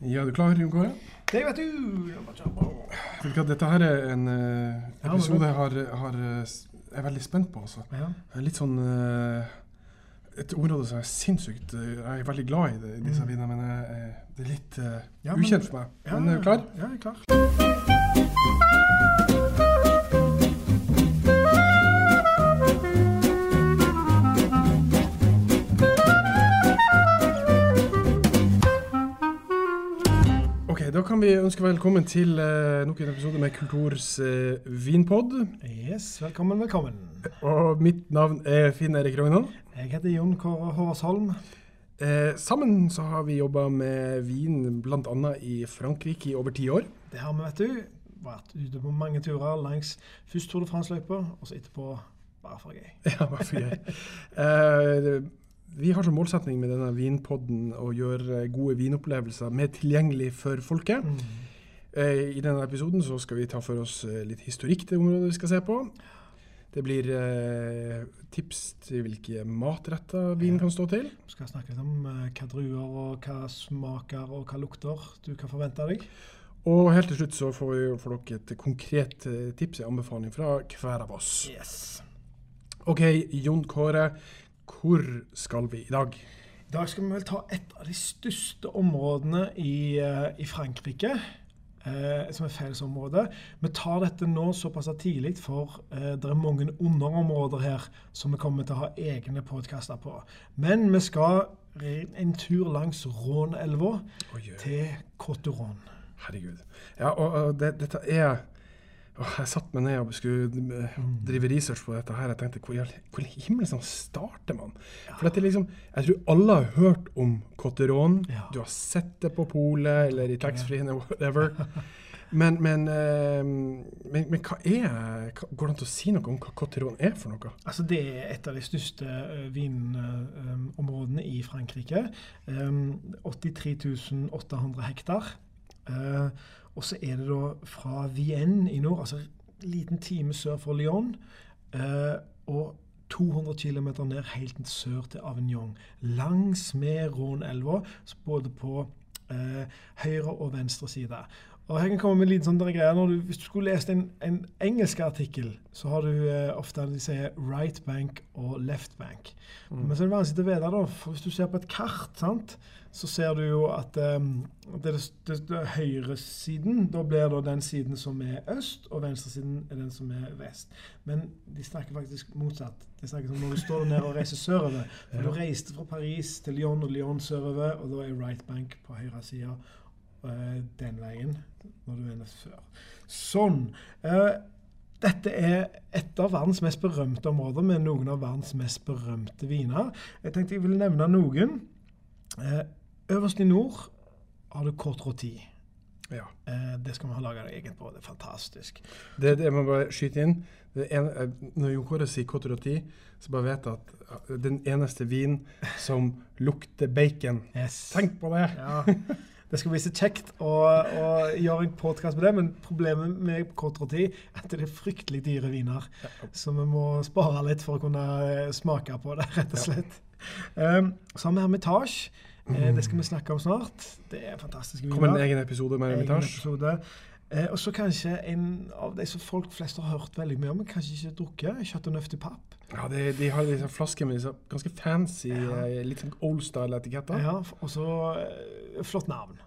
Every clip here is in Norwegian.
Ja, er du klar, Jon Kåre? Det vet du! Vet Dette her er en eh, episode jeg har, har, eh, er veldig spent på. Altså. Ja. Litt sånn eh, Et område som er sinnssykt Jeg er veldig glad i det, disse Mm. vinene, men det er litt ukjent for meg. Men er du klar? Ja, jeg er klar. Kan vi ønske velkommen til eh, nok en episode med Kulturs eh, vinpod. Yes, velkommen, velkommen. Og mitt navn er Finn Erik Rognan. Jeg heter Jon Kåre Håvarsholm. Eh, sammen så har vi jobba med vin bl.a. i Frankrike i over ti år. Det har vi, vet du. Vært ute på mange turer langs først Tour de France-løypa, og så etterpå bare for gøy. Ja, bare for gøy. Eh, vi har som målsetning med denne vinpodden å gjøre gode vinopplevelser mer tilgjengelig for folket. Mm. I denne episoden så skal vi ta for oss eh, litt historikk til området vi skal se på. Det blir eh, tips til hvilke matretter vin kan stå til. Vi skal snakke litt om eh, hva druer og hva smaker og hva lukter du kan forvente deg. Og helt til slutt så får vi for dere et konkret eh, tips, en anbefaling fra hver av oss. Yes. OK, Jon Kåre, hvor skal vi i dag? I dag skal vi vel ta et av de største områdene i, eh, i Frankrike. Eh, som er fellesområde. Vi tar dette nå såpass tidlig, for eh, det er mange underområder her som vi kommer til å ha egne podkaster på. Men vi skal en tur langs Rånelva til Coteron. herregud. Ja, og, og det, dette er Åh, Jeg satte meg ned og skulle eh, drive research på dette her. Jeg tenkte, hvor, i himmelen starter man? For dette liksom, Jeg tror alle har hørt om Cotteron. Ja. Du har sett det på polet eller i taxfree-en eller whatever. Men, men, eh, men, men hva er Går det an å si noe om hva Cotteron er for noe? Altså Det er et av de største uh, vinområdene i Frankrike. Um, 83 800 hektar. Og så er det da fra Vienne i nord, altså en liten time sør for Lyon, eh, og 200 km ned helt sør til Avignon. Langs med Rhône-elva, både på eh, høyre og venstre side. Og her kan komme med en liten sånn greie. Du, hvis du skulle lest en, en engelsk artikkel, så har du eh, ofte de sier right bank og left bank. Men så er det vanskelig å vite, da. For hvis du ser på et kart, sant, så ser du jo at um, det, det, det, høyresiden Da blir det den siden som er øst, og venstresiden er den som er vest. Men de snakker faktisk motsatt. De snakker som når du står ned og reiser sørover. For du reiste fra Paris til Lyon og Lyon sørover, og da er right bank på høyre side uh, den veien når du er nede før. Sånn. Eh, dette er et av verdens mest berømte områder med noen av verdens mest berømte viner. Jeg tenkte jeg ville nevne noen. Eh, øverst i nord har du Côte roti. Ja. Eh, det skal vi ha laga eget på. Det er fantastisk. Det, det må bare skyte inn. Det en, eh, når Jon Kåre sier Côte roti, så bare vet jeg at den eneste vin som lukter bacon Yes. Tenk på det! Ja, det skal bli så kjekt å, å gjøre en podkast på det, men problemet med kortere tid er at det er fryktelig dyre viner. Så vi må spare litt for å kunne eh, smake på det, rett og slett. Um, så har vi Hermitage. Eh, det skal vi snakke om snart. Det er fantastiske viner. Kommer en egen episode med Egen Hermitage. Eh, og så kanskje en av de som folk flest har hørt veldig mye om, men kanskje ikke drukket. Kjøtt og Nøft i Papp. Ja, de, de har disse flaskene med disse ganske fancy, Ja. eh, litt sånn old style-etiketter. Ja, og så eh, flott navn.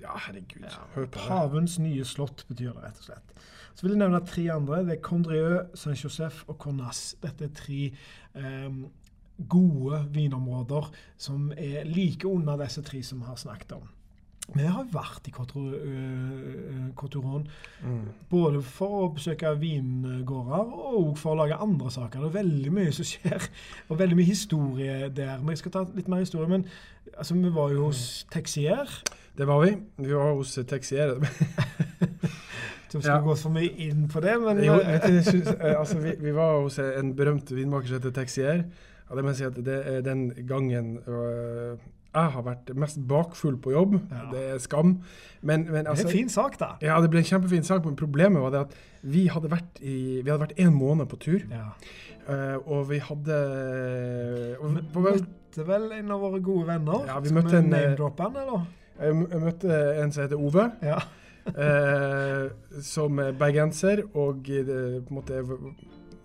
Ja, herregud. Ja, Hør på det. Pavens nye slott betyr det, rett og slett. Så vil jeg nevne tre andre. Det er Condrieu, Saint-Joseph og Cornas. Dette er tre eh, gode vinområder som er like under disse tre som vi har snakket om. Vi har vært i Cotur- øh, Coturon Mm. både for å besøke vingårder og for å lage andre saker. Det er veldig mye som skjer, og veldig mye historie der. Men jeg skal ta litt mer historie. Men altså, vi var jo hos Texier. Det var vi. Vi var hos Texier. Du skal Ja. gå for mye inn på det, men Jo, eh, synes, eh, altså, vi, vi var hos en berømt vinmaker som heter Texier. Ja, det må jeg si at det den gangen øh, jeg har vært mest bakfull på jobb. Ja. Det er skam. Men, men det er altså en fin sak, da. Ja, det ble en kjempefin sak, men problemet var det at vi hadde vært i, vi hadde vært en måned på tur, Ja. Uh, og vi hadde og, Vi vi- møtte vel en av våre gode venner. Ja, vi Skal møtte en, eh, name-droppe han, eller? Jeg, jeg møtte en som heter Ove, Ja. uh, som er bergenser, og det på en måte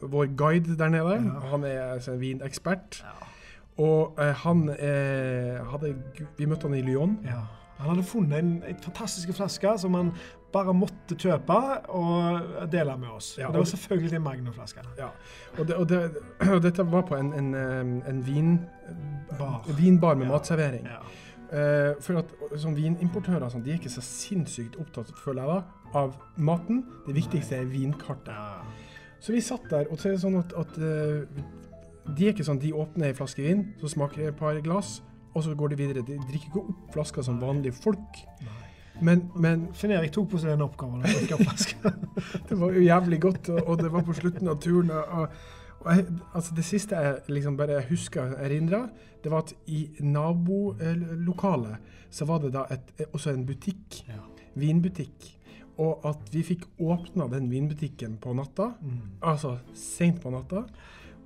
vår guide der nede. Ja. Han er altså en vinekspert. Ja. Og eh, han eh, hadde Vi møtte han i Lyon. Ja. Han hadde funnet en, en fantastisk flaske som han bare måtte kjøpe og dele med oss. Ja, og det var selvfølgelig en Magnum-flaske. Ja. Og, det, og, det, og dette var på en, en, eh, en vin, Bar. vinbar med Ja. matservering. Eh, for at som vinimportører sånn, de er ikke så sinnssykt opptatt, føler jeg da, av maten. Det viktigste er vinkartet. Så vi satt der, og så er det sånn at, at eh, de er ikke sånn, de åpner en flaske vin, så smaker de et par glass, og så går de videre. De drikker ikke opp flasker som vanlige folk. Men, men Finn Erik tok på seg den oppgaven. det var jo jævlig godt, og, og det var på slutten av turen. Og, og jeg, altså det siste jeg liksom bare husker erindra, det var at i nabolokalet så var det da et, også en butikk, Ja. vinbutikk. Og at vi fikk åpna den vinbutikken på natta, Mm. altså seint på natta,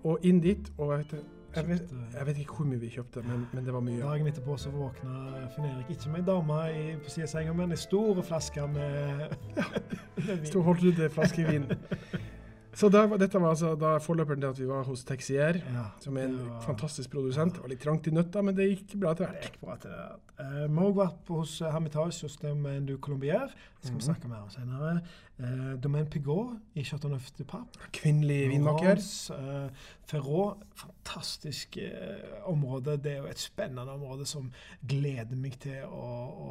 og inn dit. Og jeg vet, jeg vet, jeg vet ikke hvor mye vi kjøpte, men, men det var mye. Dagen etterpå så våkna Finn Erik ikke med ei dame i- på siden av senga, men ei stor flaske med, med vin. Stor en flaske vin. Så da, dette var altså da forløperen til at vi var hos Texier. Ja, som er en var- fantastisk produsent. Det var litt trangt i nøtta, men det gikk bra hvert. til. Uh, vi har òg vært hos Hermitage hos dem en du Colombier. Det skal vi Mhm. snakke mer om senere. Uh, Domaine Pigot i Chateauneuf de Pape. Kvinnelig vinmaker. Uh, Ferrot. Fantastisk uh, område. Det er jo et spennende område som gleder meg til å,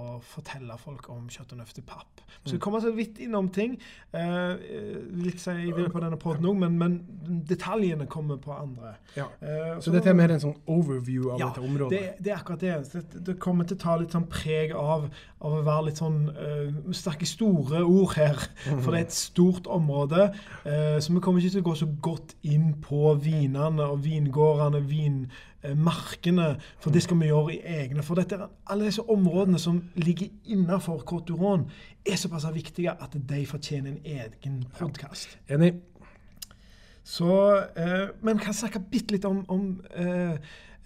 å fortelle folk om Chateauneuf de Pape. Vi skal Mm. komme så vidt innom ting. Uh, litt si jeg på denne poden òg, men, men detaljene kommer på andre. Ja. Uh, Så dette er mer en sånn overview av Ja, dette området. det, det er akkurat det. det. Det kommer til å ta litt sånn preg av, av å være litt sånn uh, Vi store ord her, for det er et stort område. eh, så vi kommer ikke til å gå så godt inn på vinene og vingårdene, vinmarkene, for det skal vi gjøre i egne. For dette, alle disse områdene som ligger innenfor Côte d'Uron, er såpass viktige at de fortjener en egen podkast. Enig. Så, eh, men kan snakke bitte litt om, om eh,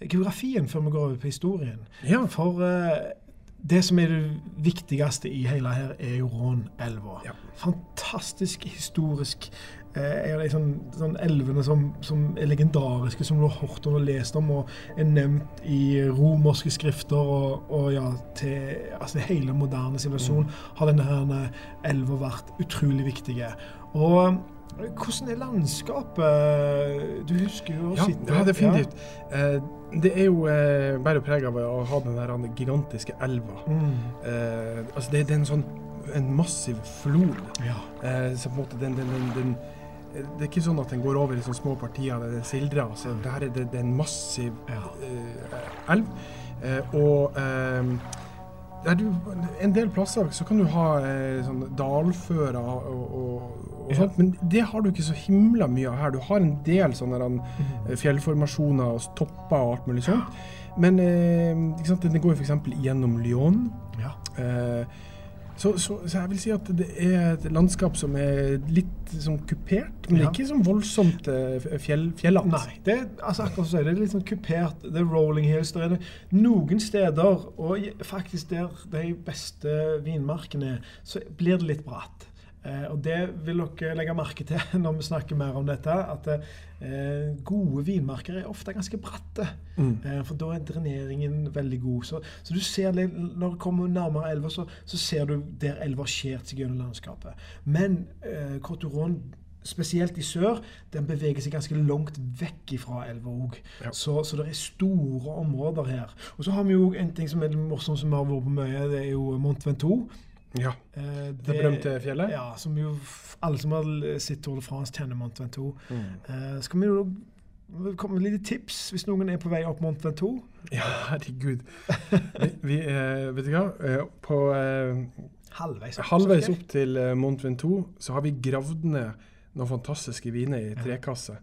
geografien før vi går over på historien. Ja. For eh, det som er det viktigste i hele her, er jo Rånelva. Ja. Fantastisk historisk. Eh, er de sånn, sånn elvene som, som er legendariske, som du har hørt om og lest om, og er nevnt i romerske skrifter. Og, og ja, til altså, hele moderne sivilisasjon har denne her elva vært utrolig viktig. Og eh, hvordan er landskapet? Du husker jo å Ja, sitte ja, definitivt. Ja. det er jo eh, bare preg av å ha den der gigantiske elva. Mm. Eh, altså det, det er en sånn en massiv flod. ja. Eh, så på en måte den, den, den, den det er ikke sånn at den går over i sånne små partier der den sildrer. Altså, det, her er, det, det er en massiv Ja. uh, elv. Uh, og eh, der du, en del plasser så kan du ha eh, sånn dalfører og, og, og Ja. sånt, men det har du ikke så himla mye av her. Du har en del sånne der, eh, fjellformasjoner og topper og alt mulig sånt. Men eh, den går jo f.eks. gjennom Lyon. ja. Eh, så, så, så jeg vil si at det er et landskap som er litt sånn kupert, men Ja. ikke sånn voldsomt eh, fjell, fjellete. Nei. Det er, altså akkurat så det er litt sånn kupert. Det er rolling hills. Der er det noen steder, og faktisk der de beste vinmarkene er, så blir det litt bratt. Eh, og det vil dere legge merke til når vi snakker mer om dette, at eh, gode vinmarker er ofte ganske bratte. Mm. Eh, for da er dreneringen veldig god. Så, så du ser det, når du kommer nærmere elva, så, så ser du der elva skjer seg gjennom landskapet. Men eh, Côte spesielt i sør, den beveger seg ganske langt vekk fra elva òg. Ja. Så, så det er store områder her. Og så har vi jo en ting som er morsomt, som vi har vært på mye, det er jo Mont Ventoux. Ja. Eh, Det berømte fjellet? Ja, som jo alle som har sett Tour de France, kjenner Mont Ventoux. Mm. Eh, skal vi jo komme med litt tips hvis noen er på vei opp Mont Ventoux? Ja, herregud. Vi, vi eh, vet du hva? På Halvveis opp. halvveis opp til Mont Ventoux så har vi gravd ned noen fantastiske viner i Ja.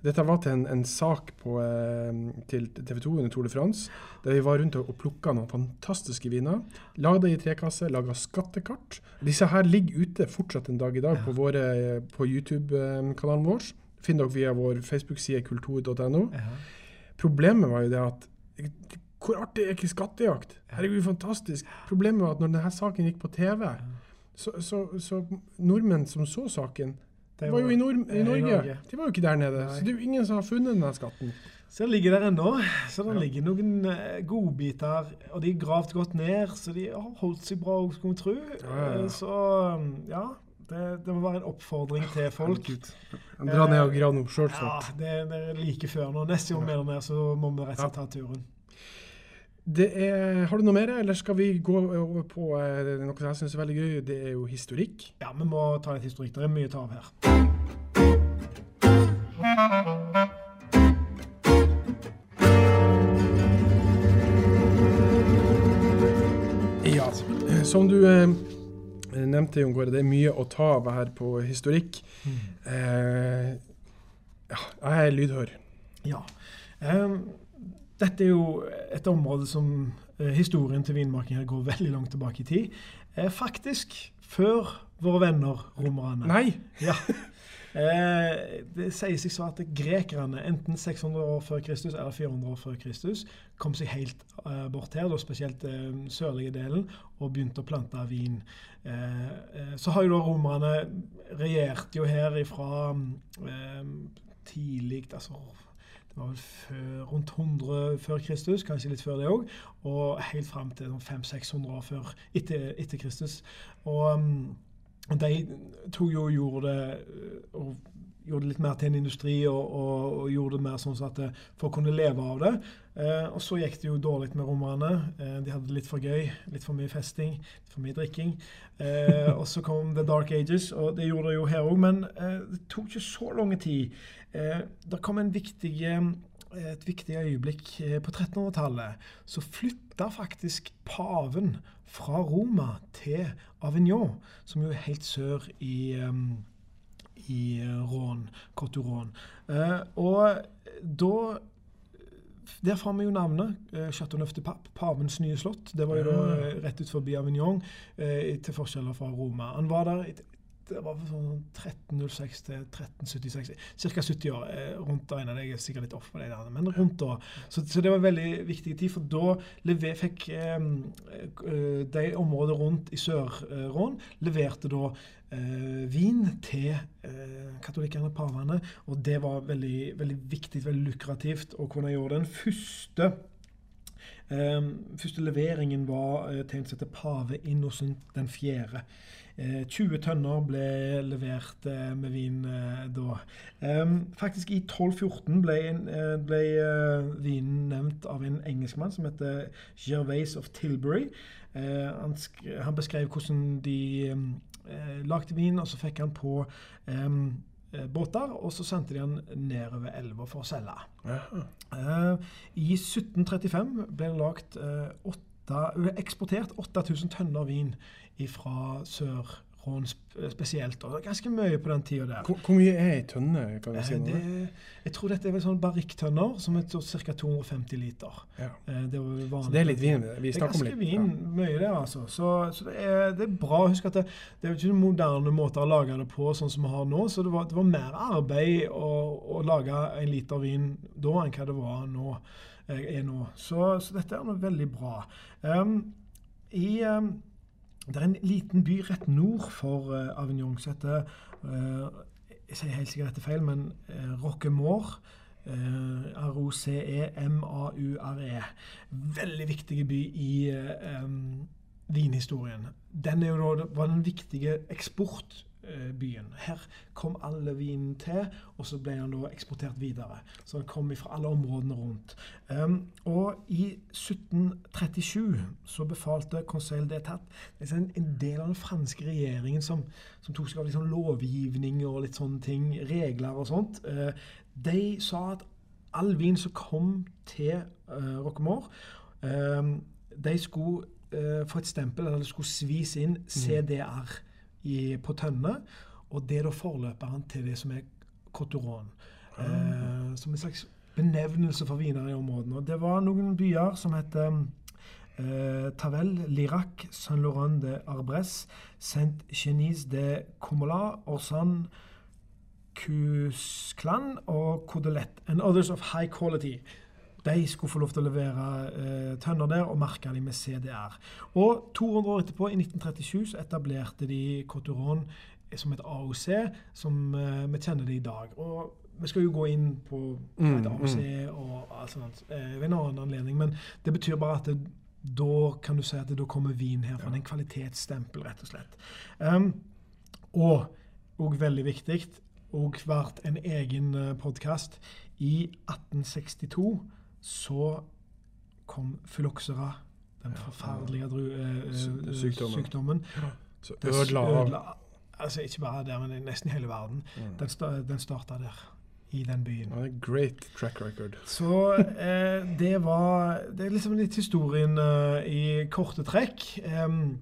Dette var til en, en sak på, eh, til TV 2 under Tour de France, der vi var rundt og, plukka noen fantastiske viner. Lagde det i trekasse, laga skattekart. Disse her ligger ute fortsatt en dag i dag på, våre, på YouTube-kanalen vår. Finner dere via vår Facebook-side kultur.no. Problemet var jo det at hvor artig er ikke skattejakt? Herregud, fantastisk. Problemet var at når denne saken gikk på TV, så, så, så nordmenn som så saken, Det var jo i, Nord eh, i Norge. Norge. De var jo ikke der nede. Nei. Så det er jo ingen som har funnet denne skatten. Så den ligger der ennå. Så det Ja. ligger noen eh, godbiter. Og de er gravd godt ned, så de har holdt seg bra, skulle vi tro. Ja. Eh, Så um, ja, det, det må være en oppfordring til folk. Dra ned og grav noe sjøl Ja, det, det er like før nå. Neste gang vi er der så må vi rett og slett ta turen. Det er, har du noe mer, eller skal vi gå over på eh, noe som jeg syns er veldig gøy? Det er jo historikk. Ja, vi må ta litt historikk. Det er mye å ta av her. Ja, som du eh, nevnte, Jon Kåre, det er mye å ta av her på historikk. Eh, ja, jeg er lydhør. Ja. Ehm, dette er jo et område som eh, historien til vinmaking her går veldig langt tilbake i tid. Eh, faktisk før våre venner romerne. Nei! Ja. Eh, det sier seg så at grekerne, enten 600 år før Kristus eller 400 år før Kristus, kom seg helt eh, bort her, da spesielt eh, sørlige delen, og begynte å plante vin. Eh, så har jo da romerne regjert jo her ifra eh, tidlig altså det var vel før, rundt 100 før Kristus, kanskje litt før det òg, og helt fram til 500-600 år før etter, etter Kristus. Og mm, og de tok jo og gjorde det, og gjorde det litt mer til en industri og, og, og gjorde det mer sånn så at folk kunne leve av det. Eh, og så gikk det jo dårlig med romerne. Eh, de hadde det litt for gøy, litt for mye festing, litt for mye drikking. Eh, og så kom The Dark Ages, og det gjorde det jo her òg, men eh, det tok ikke så lang tid. Eh, det kom en viktig eh, et viktig øyeblikk eh, på 1300-tallet, så flytta faktisk paven fra Roma til Avignon, som jo er helt sør i, um, i eh, Rån, Côte Rån. Eh, og da der får vi jo navnet. eh, Chateau Neuf de Pape, pavens nye slott. Det var jo da Ah. rett ut forbi Avignon, eh, til forskjeller fra Roma. Han var der det var sånn 1306 til 1376. Ca. 70 år. eh, rundt da, jeg er sikkert litt off på det der, men rundt da. Så, så det var en veldig viktig tid, for da lever, fikk eh, de områdene rundt i Sør-Rån leverte da eh, vin til eh, katolikkene, pavene, og det var veldig, veldig viktig, veldig lukrativt å kunne gjøre den første første leveringen var eh, som heter pave Innocent den fjerde. Eh, 20 tønner ble levert eh, med vin eh, da. Em, faktisk i 1214 ble, eh, ble eh, vinen nevnt av en engelskmann som heter Gervais of Tilbury. Eh, han, han beskrev hvordan de eh, lagde vin, og så fikk han på eh, båter, og så sendte de den nedover elva for å selge. Ja. Eh, I 1735 ble det lagt, eh, åtte, eksportert 8000 tønner vin fra Sør-Rån sp- spesielt. Og ganske mye på den tida der. Hvor, hvor mye er ei tønne? kan si Eh, noe? det, jeg tror dette er vel sånn barrikktønner som er ca. 250 liter. Ja. Eh, Det, var. Så det er litt vin vi Det er ganske litt. vin, mye der, altså. Så, så det, er, det er bra. Husk at det, det er jo ikke moderne måter å lage det på, sånn som vi har nå. Så det var, det var mer arbeid å, å lage en liter vin da enn hva det var nå. eh, Er nå. Så, så dette er noe veldig bra. Um, i, um, det er en liten by rett nord for uh, Avignon som heter uh, Jeg sier helt sikkert dette feil, men uh, Roquemore. Uh, R-O-C-E-M-A-U-R-E. Veldig viktig by i eh, em, vinhistorien. Den er jo da, var den viktige eksportbyen. Her kom alle vinen til, og så ble den da eksportert videre. Så den kom fra alle områdene rundt. Um, og i 1737 så befalte Conseil d'Etat det er en, del av den franske regjeringen som, som tok seg av litt sånn lovgivning og litt sånne ting, regler og sånt. uh, de sa at all vin som kom til uh, Roquemore, eh, de skulle uh, få et stempel, eller det skulle svis inn CDR i, på tønne. Og det er da forløperen til det som er Coturon. Eh, som en slags benevnelse for viner i områdene. Og det var noen byer som het eh, Tavel, Lirac, Saint-Laurent de Arbres, Saint-Genise de Comola, Orsan, Cusclan og Codelette. and others of high quality. De skulle få lov til å levere eh, tønner der og merke dem med CDR. Og 200 år etterpå, i 1937, så etablerte de Coturon som et AOC, som eh, vi kjenner det i dag. Og vi skal jo gå inn på hva et Mm, AOC og alt sånt eh, ved en annen anledning, men det betyr bare at det, da kan du si at det, da kommer vin herfra. Det er en kvalitetsstempel, rett og slett. Um, og og veldig viktig, og vært en egen podkast. I 1862 så kom fylloksera, den forferdelige eh, eh, sykdommen. sykdommen. Så ødela Altså ikke bare der, men nesten hele verden. Mm. Den, sta, den starta der, i den byen. Er Great track record. Så eh, det var Det er liksom litt historien eh, i korte trekk. Um,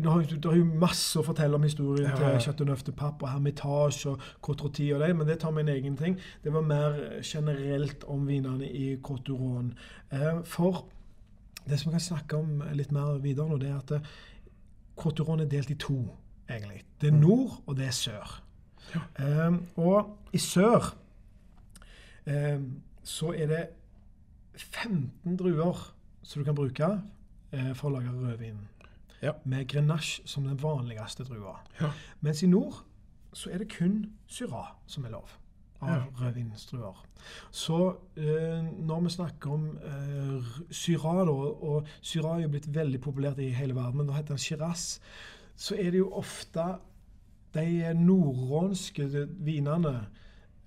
du har, du har jo masse å fortelle om historien Ja, ja. til Chateau Neuf de Papp og Hermitage og Cotroti og det, men det tar min egen ting. Det var mer generelt om vinene i Coturon. Eh, for det som vi kan snakke om litt mer videre nå, det er at eh, Coturon er delt i to, egentlig. Det er Mm. nord, og det er sør. Eh, og i sør eh, så er det 15 druer som du kan bruke eh, for å lage rødvin. Ja. Med grenache som den vanligste drua. Ja. Mens i nord så er det kun syra som er lov av rødvinsdruer. Så eh, når vi snakker om eh, r- syra, da, og syra er jo blitt veldig populært i hele verden, men nå heter den shiraz, så er det jo ofte de nordrånske vinene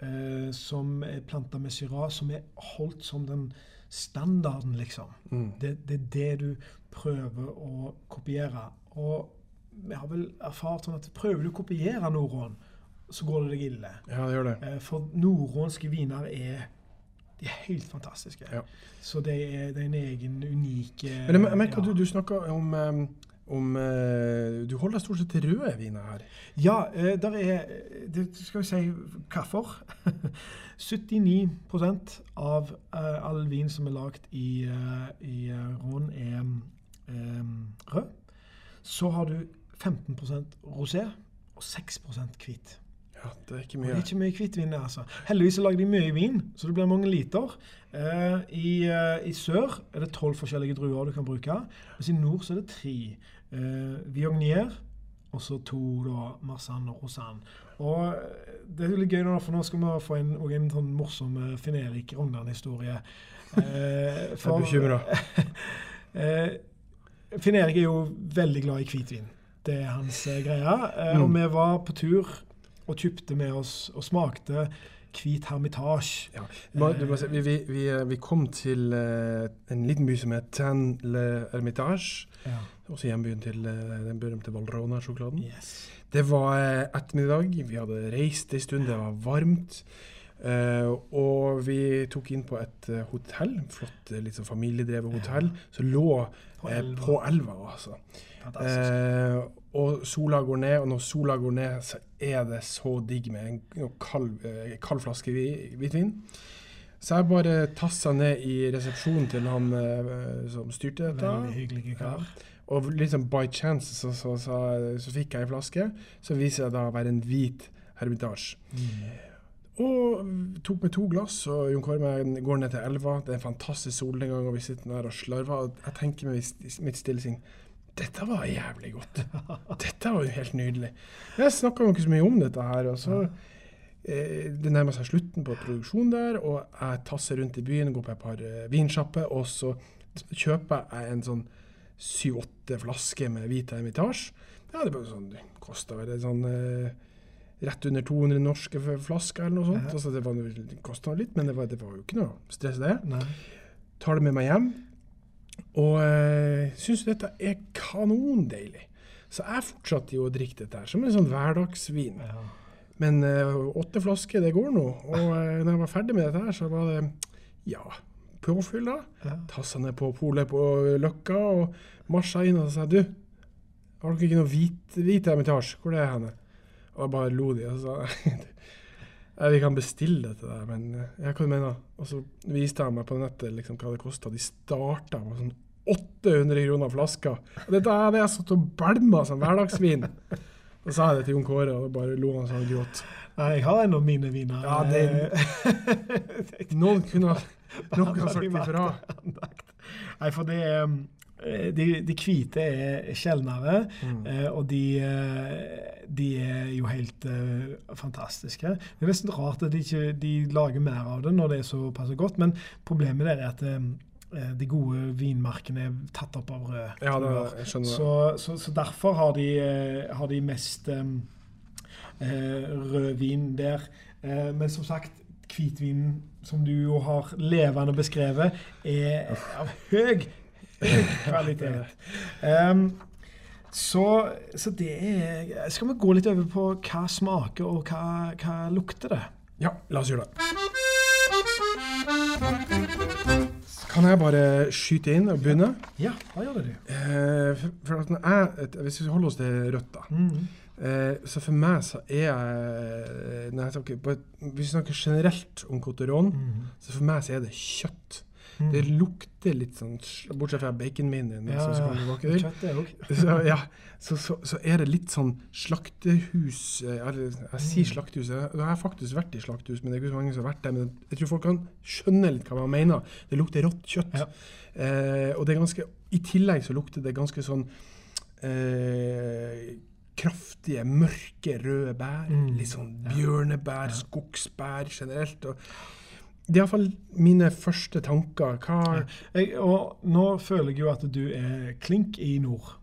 eh, som er planta med syra, som er holdt som den standarden, liksom. Mm. Det, det er det du prøver å kopiere. Og vi har vel erfart sånn at prøver du å kopiere nordrån, så går det deg ille. Ja, det gjør det. Eh, For nordrånske viner er de er helt fantastiske. Ja. Så det er, det er en egen, unik eh, Men jeg, merker ja. du, du snakker om, um, om uh, Du holder stort sett til røde viner her. Ja, eh, der er det Skal vi si hvorfor? 79% av eh, all vin som er lagd i, eh, i Rån, er eh, rød. Så har du 15% rosé og 6% hvit. Ja, det er ikke Og mye. det er ikke mye hvitvin der, altså. Heldigvis lager de mye vin, så det blir mange liter. Eh, i, eh, I sør er det tolv forskjellige druer du kan bruke, mens i nord så er det tre. Eh, Viognier, og så to da, Marsanne og Rosan. Og eh, det er litt gøy nå, for nå skal vi få en, en sånn morsom Finn-Erik Rognan-historie. Eh, Jeg er bekymra. Eh, Finn-Erik er jo veldig glad i hvitvin. Det er hans eh, greie. Mm. Og vi var på tur og kjøpte med oss og smakte hvit hermitage. Ja. Vi, vi, vi, eh, vi kom til eh, en liten by som heter Tin le Hermitage. Ja. Også hjembyen til eh, den berømte Valrona-sjokoladen. Yes. Det var eh, ettermiddag. Vi hadde reist en stund, det var varmt. Eh, og vi tok inn på et uh, hotell, flott liksom, familiedrevet hotell, som lå På elva. på elva. altså. Og sola går ned, og når sola går ned, så er det så digg med en en kald, kald flaske hvitvin. Så jeg bare tassa ned i resepsjonen til han som styrte dette. Veldig hyggelig kar. Og liksom by chance så, så, så, så fikk jeg en flaske, som viser seg da å være en hvit hermitage. Og tok med to glass, og Jon Kåre går ned til elva. Det er en fantastisk solnedgang, og vi sitter der og slarver. og Jeg tenker med mitt- stille sinn dette var jævlig godt. Dette var jo helt nydelig. Jeg snakka jo ikke så mye om dette her. og så eh, Det nærmer seg slutten på produksjonen der, og jeg tasser rundt i byen, går på et par eh, vinsjapper, og så kjøper jeg en sånn syv-åtte flasker med hvit hermitage. Ja, det sånn, det kosta vel sånn eh, rett under 200 norske flasker eller noe sånt. Ja. Altså, det, var, det kosta litt, men det var, det var jo ikke noe stress, det. Nei. Tar det med meg hjem, og øh, syns dette er kanondeilig. Så jeg fortsatte jo å drikke dette her som en sånn hverdagsvin. Ja. Men øh, åtte flasker, det går nå. Og øh, når jeg var ferdig med dette her, så var det ja, påfyll, da. Ja. Tassa ned på polet på Løkka og marsja inn og sa du, har dere ikke noe hvit, hvit hermitasje? Hvor det er henne? Og da bare lo de og sa ja, vi kan bestille det til deg, men eh, ja, hva du mener Og så viste jeg meg på nettet liksom, hva det kosta. De starta med sånn 800 kroner flaska. Og dette hadde jeg satt og bælma som hverdagsvin. Og sa jeg det til Jon Kåre, og da bare lo han sånn og gråt. Nei, jeg har en av mine viner. Ja, det- Noen kunne noen kunne sagt ifra. Nei, for det er eh, de, de hvite er sjeldnere, Mm. eh, og de, eh, de er jo helt eh, fantastiske. Det er nesten rart at de ikke de lager mer av det når det er såpass godt, men problemet er at eh, de gode vinmarkene er tatt opp av rød. Ja, det, jeg skjønner. Så, så, så derfor har de, eh, har de mest eh, eh, rødvin der. Eh, men som sagt, hvitvinen, som du jo har levende beskrevet, er av høy kvalitet. Um, så, så det er Skal vi gå litt over på hva smaker, og hva, hva lukter det? Ja, la oss gjøre det. Kan jeg bare skyte inn og begynne? Ja, hva gjør det, du? Eh, for, for jeg, hvis vi holder oss til rødt, da. Mm. Eh, så for meg så er jeg når jeg snakker, Hvis vi snakker generelt om Coteron, Mm. så for meg så er det kjøtt. Mm. Det lukter litt sånn Bortsett fra baconminien. Ja, òg. Så, ja, så, så, så er det litt sånn slaktehus eh, eller, Jeg sier Mm. slakthus. Jeg, jeg har faktisk vært i slakthus, men det er ikke så mange som har vært der. Men jeg tror folk kan skjønne litt hva man mener. Det lukter rått kjøtt. Ja. Eh, og det er ganske I tillegg så lukter det ganske sånn eh, kraftige, mørke, røde bær. Mm. Litt sånn bjørnebær, Ja. skogsbær generelt. Og det er iallfall mine første tanker. Hva. Jeg, og nå føler jeg jo at du er klink i nord.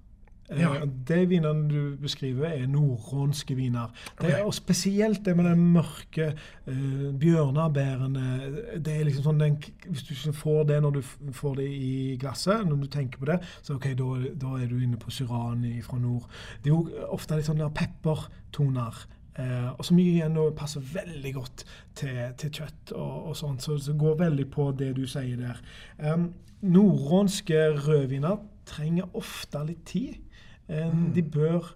Eh, Ja. De vinene du beskriver, er nordrånske viner. Det, Ok. og spesielt det med den mørke uh, bjørnebærene. Det er liksom sånn den, Hvis du ikke får det når du får det i glasset, når du tenker på det, så ok, da er du inne på Syrani fra nord. Det er jo ofte litt sånn der peppertoner. Eh, og som igjen passer veldig godt til, til kjøtt og, og sånt, så det går veldig på det du sier der. Eh, Nordrånske rødviner trenger ofte litt tid. Um, De bør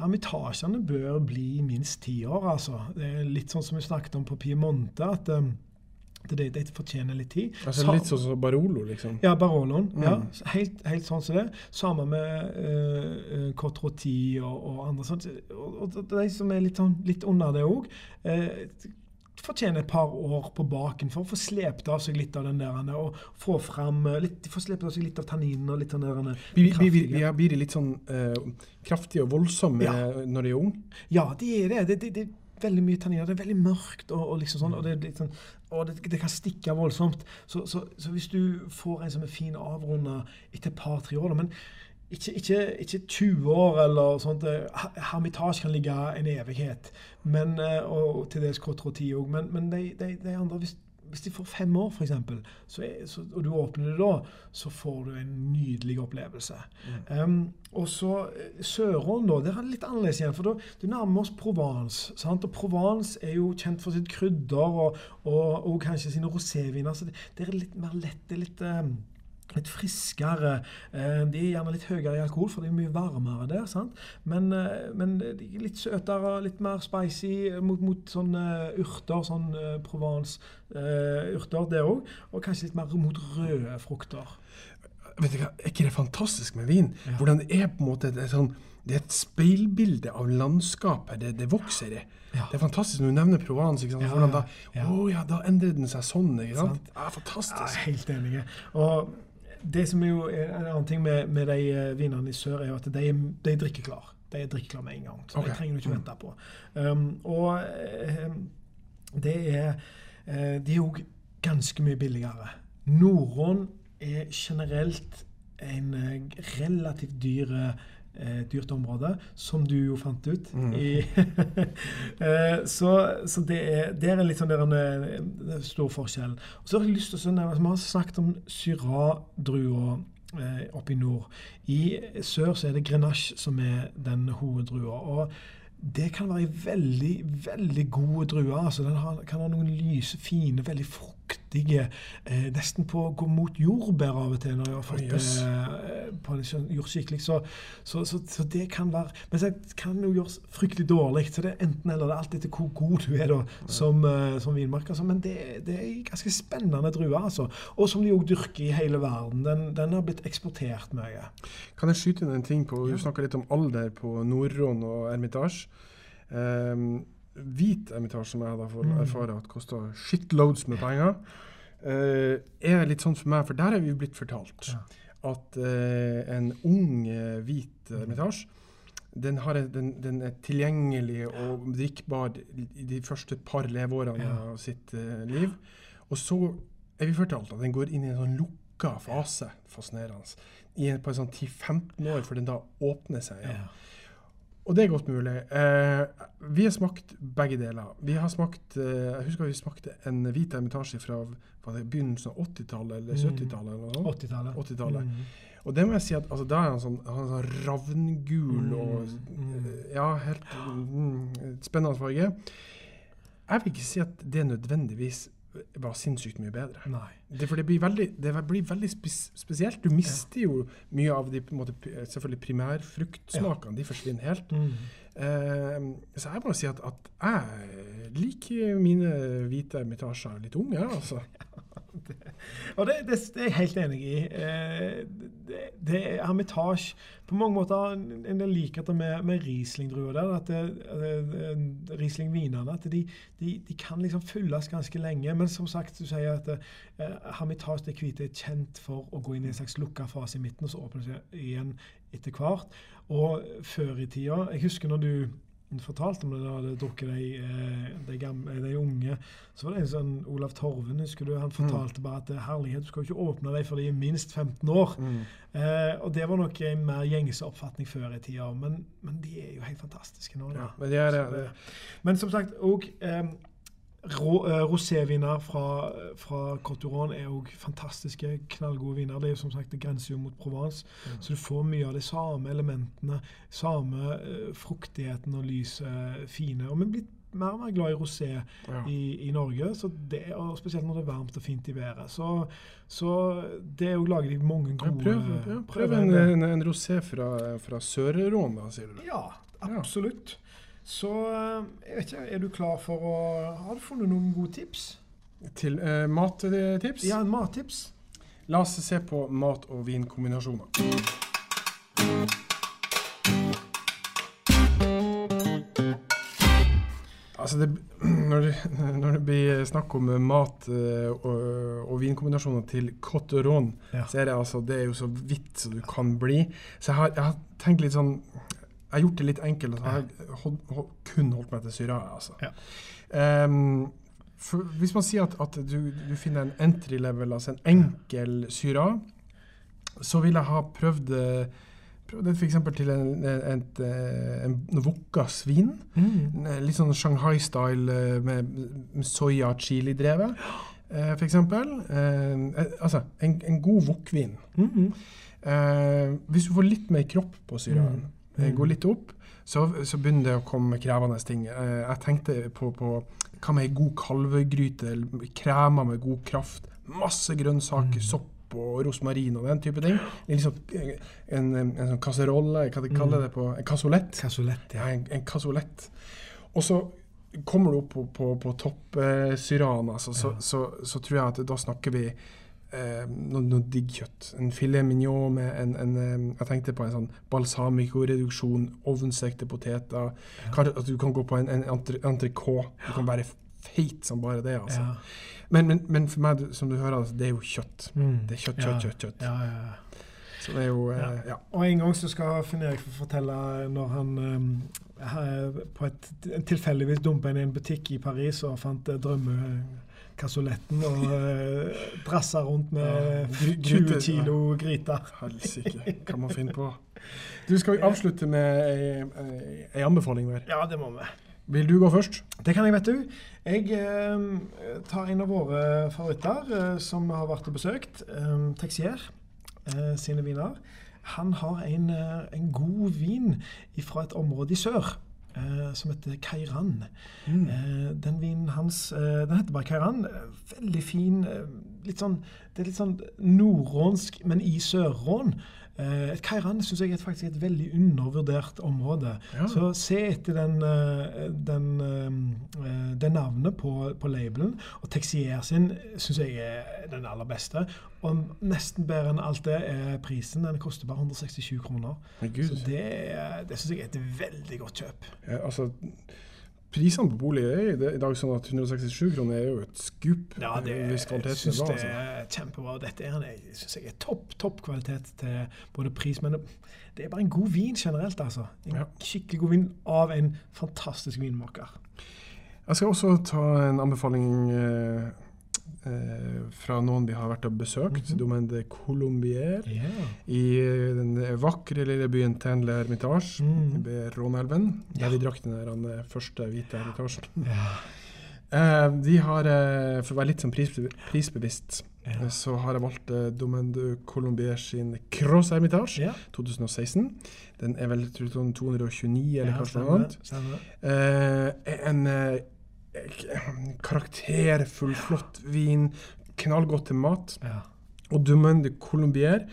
Ermitasjene bør bli minst ti år, altså. Det er litt sånn som vi snakket om på Piemonte, at det, det fortjener litt tid. Altså litt sånn som Barolo, liksom. ja, Baroloen. Mm. Ja, helt, helt sånn som det. Sammen med uh, Cotroti og, og andre sånt. Og, og de som er litt, sånn, litt under det òg, fortjener et par år på baken for å få slept av seg litt av den der og få fram eh, litt, få slept av seg litt av tanninen og litt av den der Blir, blir, de litt sånn uh, kraftige og voldsomme Ja. når de er unge? Ja, de er det. De, de, det veldig mye tanniner. Det er veldig mørkt og, og liksom sånn. Og det, sånn, og det, det kan stikke voldsomt. Så, så, så hvis du får en som er fin avrunda etter et par-tre år, da, men ikke, ikke, ikke 20 år eller sånt. eh, Hermitage kan ligge en evighet, men, eh, og til dels K310 òg. Men, men de, de, de andre, hvis, hvis de får fem år, f.eks., så, og du åpner det da, så får du en nydelig opplevelse. Um, og så sørålen Sørån, da. Der er det litt annerledes igjen. For da du nærmer oss Provence. Sant? Og Provence er jo kjent for sitt krydder og, og, og kanskje sine roséviner. Så det, det er litt mer lett. Det er litt um, Litt friskere. Eh, De er gjerne litt høyere i alkohol, for det er mye varmere der. sant? Men, eh, men litt søtere, litt mer spicy mot, mot sånne urter. Sånn eh, Provence-urter der òg. Og kanskje litt mer mot røde frukter. Vet du hva, Er ikke det fantastisk med vin? Ja. Hvordan det er på en måte det er, sånn, det er et speilbilde av landskapet det, det vokser i. Ja. Det er fantastisk når du nevner Provence. ikke sant? Ja, Hvordan ja, da, ja. Å ja, da endrer den seg sånn. ikke sant? Sant. Ja, Ja, fantastisk. helt enig. Og det som er jo en annen ting med, med de eh, vinene i sør, er jo at de, de drikker klar. De er drikkeklare med en gang. Så okay. det trenger du ikke Mm. vente på. Um, og eh, det er eh, De er jo ganske mye billigere. Nordrån er generelt en eh, relativt dyr eh, dyrt område, som du jo fant ut. Mm. I, Eh, så så det, er, det er litt sånn der en, en stor forskjell. Og så har jeg lyst til å nevne Vi har snakket om Syrah-drua eh, oppe i nord. I sør så er det Grenache som er den hoveddrua. Og det kan være en veldig, veldig god drue. Altså, den har, kan ha noen lyse, fine, veldig fruktige. Eh, nesten på å gå mot jordbær av og til når jeg har fått jøss. eh, på en jordskikkelig. gjort skikkelig. Så, så, så, så det kan være Men det kan jo gjøres fryktelig dårlig. Så det er enten eller. Det er alltid etter hvor god du er da, som, eh, som vinmarker. Altså. Men det, det er en ganske spennende drue, altså. Og som de òg dyrker i hele verden. Den, den har blitt eksportert mye. Kan jeg skyte inn en ting på Du Ja. snakka litt om alder på Nordron og Ermitage. Um, hvit Hermitage, som jeg da får Mm. erfare at koster shitloads med penger, uh, er litt sånn for meg, for der er vi blitt fortalt Ja. at uh, en ung eh, hvit Hermitage den, har en, den, den er tilgjengelig og drikkbar i de første par leveårene Ja. av sitt uh, liv. Og så er vi fortalt at den går inn i en sånn lukka fase, fascinerende, i en, på en sånn 10-15 år, før den da åpner seg. Ja. Og det er godt mulig. Eh, vi har smakt begge deler. Vi har smakt, eh, Jeg husker vi smakte en hvit ermitasje fra begynnelsen av 80-tallet eller Mm. 70-tallet. eller 80-tallet. 80-tallet. Mm. Og det må jeg si at altså, da er han sånn, han er sånn ravngul Mm, og mm. eh, Ja, helt mm, spennende farge. Jeg vil ikke si at det nødvendigvis var sinnssykt mye bedre. Nei. Det, for det blir veldig, det blir veldig spes spesielt. Du mister jo mye av de måte, selvfølgelig primærfruktsmakene. De forsvinner helt. Mm. Uh, så jeg må si at, at jeg liker mine hvite ermitasjer litt unge, jeg, altså. Og det, det, det er jeg helt enig i. Eh, det, det er Hermitage På mange måter en del likheter med, med Riesling-druer der. At det, eh, Riesling-vinene at de, de, de kan liksom fylles ganske lenge. Men som sagt, du sier at eh, Hermitage det hvite er kjent for å gå inn i en slags lukka fase i midten, og så åpner det seg igjen etter hvert. Og før i tida Jeg husker når du fortalte om det da du hadde drukket de, eh, de, gamle, de unge. Så var det en sånn Olav Torven, husker du? Han fortalte bare at eh, herlighet, du skal ikke åpne dem før de er minst 15 år. Eh, og det var nok en mer gjengse oppfatning før i tida. Men, men de er jo helt fantastiske nå. Ja, men det er, det, Men som sagt eh, rå- eh, roséviner fra, fra Coturon er òg fantastiske, knallgode viner. Det er jo som sagt, det grenser jo mot Provence, Mm. så du får mye av de samme elementene. Samme uh, fruktigheten og lyset, fine. Og vi er blitt mer og mer glad i rosé ja. i, i Norge, så det, og spesielt når det er varmt og fint i været. Så, så det òg lager de mange Ja, gode prøv, ja, prøv en, en, en rosé fra, fra Sør-Rån, da, sier du. Ja, absolutt. Så eh, jeg vet ikke, er du klar for å Har du funnet noen gode tips? Til eh, mattips? Ja, en mattips. La oss se på mat- og vinkombinasjoner. Altså det, når, det, når det blir snakk om mat eh, og, og vinkombinasjoner til Cotteron, Ja. så er det altså Det er jo så vidt som du kan bli. Så jeg har, jeg har tenkt litt sånn Jeg har gjort det litt enkelt. så har jeg hold, hold, kun holdt meg til syra. Altså. Ja. Um, for hvis man sier at, at du, du finner en entry level, altså en enkel syra, så vil jeg ha prøvd eh, det f.eks. til en, en, en, en wokka svin. Mm. Litt sånn Shanghai-style eh, med, med soya chili-drevet, eh, f.eks. Eh, altså, en, en god wok-vin. Mm. Eh, hvis du får litt mer kropp på syraen, Mm. Eh, går litt opp, så, så begynner det å komme krevende ting. Eh, jeg tenkte på, på hva med ei god kalvegryte, eller kremer med god kraft, masse grønnsaker, Mm. sopp og rosmarin og den type ting. Liksom, eh, en, en, en sånn kasserolle, hva de kaller Mm. det på En kassolett. Kassolett, Ja, en, en kassolett. Og så kommer du opp på, på, på toppsyraen, altså, så, så, så, tror jeg at da snakker vi eh, noe, noe digg kjøtt. En filet mignon med en, en eh, Jeg tenkte på en sånn balsamico-reduksjon, ovnstekte poteter. Kanskje at du kan gå på en, en entrecôte. Du kan være feit som bare det. altså. Ja. Men, men, men for meg, som du hører, altså, det er jo kjøtt. Mm. Det er kjøtt, Ja. kjøtt, kjøtt. kjøtt. Ja, ja, ja. Så det er jo eh, Ja. ja. Og en gang så skal Finn Erik få fortelle når han um, her, på et tilfeldigvis dumpa inn i en butikk i Paris og fant uh, drømmekassoletten og uh, drassa rundt med Ja, gry- 20 gryte, kilo gryter. Helsike, hva man finner på. Du, Skal vi avslutte med ei anbefaling Vel? Ja, det må vi. Vil du gå først? Det kan jeg, vet du. Jeg eh, tar en av våre favoritter eh, som har vært og besøkt. Eh, Texier eh, sine viner. Han har en, eh, en god vin fra et område i sør. Eh, som heter Kairan. Mm. Eh, den vinen hans eh, Den heter bare Kairan. Eh, Veldig fin. Litt sånn, det er litt sånn nordrånsk, men i sørrån. Eh, et Kairan syns jeg er faktisk et veldig undervurdert område. Ja. Så se etter den, den, den, eh, navnet på, på labelen. Og Texier sin syns jeg er den aller beste. Og nesten bedre enn alt det er prisen. Den koster bare 167 kroner. Så det, det syns jeg er et veldig godt kjøp. Ja, altså, prisene på bolig er i dag sånn at 167 kroner er jo et skup. Ja, det, hvis kvaliteten er bra. det Altså. er kjempebra. Dette er jeg synes jeg er topp topp kvalitet til både pris Men det er bare en god vin generelt, altså. En Ja. skikkelig god vin av en fantastisk vinmaker. Jeg skal også ta en anbefaling eh, eh, fra noen vi har vært og besøkt. Mhm. Domaine de Colombier. Yeah. I eh, den vakre lille byen Tenle Hermitage Mm. ved Råneelven. Der Ja. vi drakk den der, den første hvite hermitasjen. Ja. Eh, de har, eh, for å være litt sånn prisbe prisbevisst, Ja. eh, så har jeg valgt eh, Domaine de Colombier sin Cross Hermitage ja. 2016. Den er vel tror jeg, sånn 229 eller kanskje noe annet. Eh, en eh, karakterfull, flott vin. Knallgodt til mat. Ja. Og Domaine de Colombier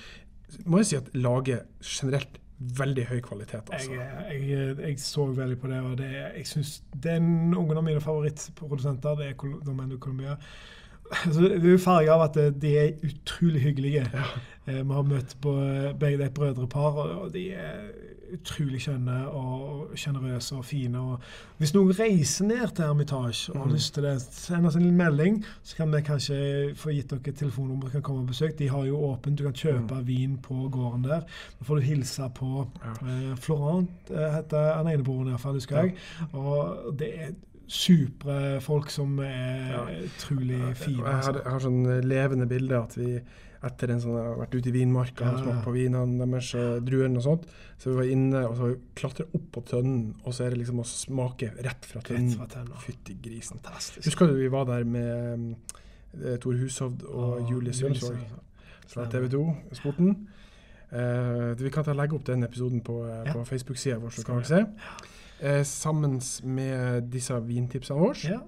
må jeg si at lager generelt veldig høy kvalitet. Altså. Jeg, jeg, jeg så veldig på det, og det, jeg synes det er noen av mine favorittprodusenter. Det er Col- de Colombia. Altså, det er jo farget av at de er utrolig hyggelige. Ja. Vi har møtt på begge er et brødrepar, og de er utrolig skjønne og sjenerøse og fine. Og hvis noen reiser ned til Hermitage og har Mm. lyst til det, send oss en melding, så kan vi kanskje få gitt dere et telefonnummer kan komme og besøke. De har jo åpent, du kan kjøpe vin på gården der. Da får du hilse på Ja. eh, Florent, eh, heter han eneboeren iallfall, husker jeg. Og det er supre folk som er Ja. utrolig fine. Jeg har, Altså. jeg har sånn levende bilde at vi etter en sånn, jeg har vært ute i vinmarka og smakt på vinene deres, eh, druene og sånt, så vi var inne og så klatra opp på tønnen, og så er det liksom å smake rett fra tønnen. Fytti grisen. Fantastisk. Husker du vi var der med eh, Tor Hushovd og Og Julie Julie Sølvsvåg. fra TV 2 Sporten? Uh, vi kan ta legge opp den episoden på, uh, Ja. på Facebook-sida vår, så kan dere se. Uh, sammen med disse vintipsene våre. Ja,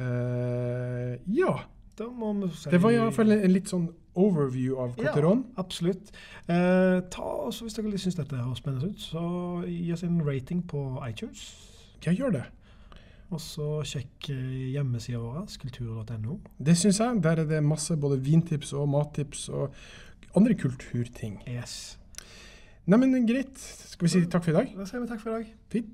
Eh, ja. Da om. si Det var iallfall en litt sånn overview av Cotteron. Ja, absolutt. Eh, ta også, Hvis dere syns dette høres spennende ut, så gi oss en rating på iTunes. Ja, gjør det. Og så sjekk eh, hjemmesida vår, kultur.no. Det syns jeg. Der er det masse både vintips og mattips og andre kulturting. Yes. Neimen, greit. Skal vi si takk for i dag? Da sier vi takk for i dag. Fint.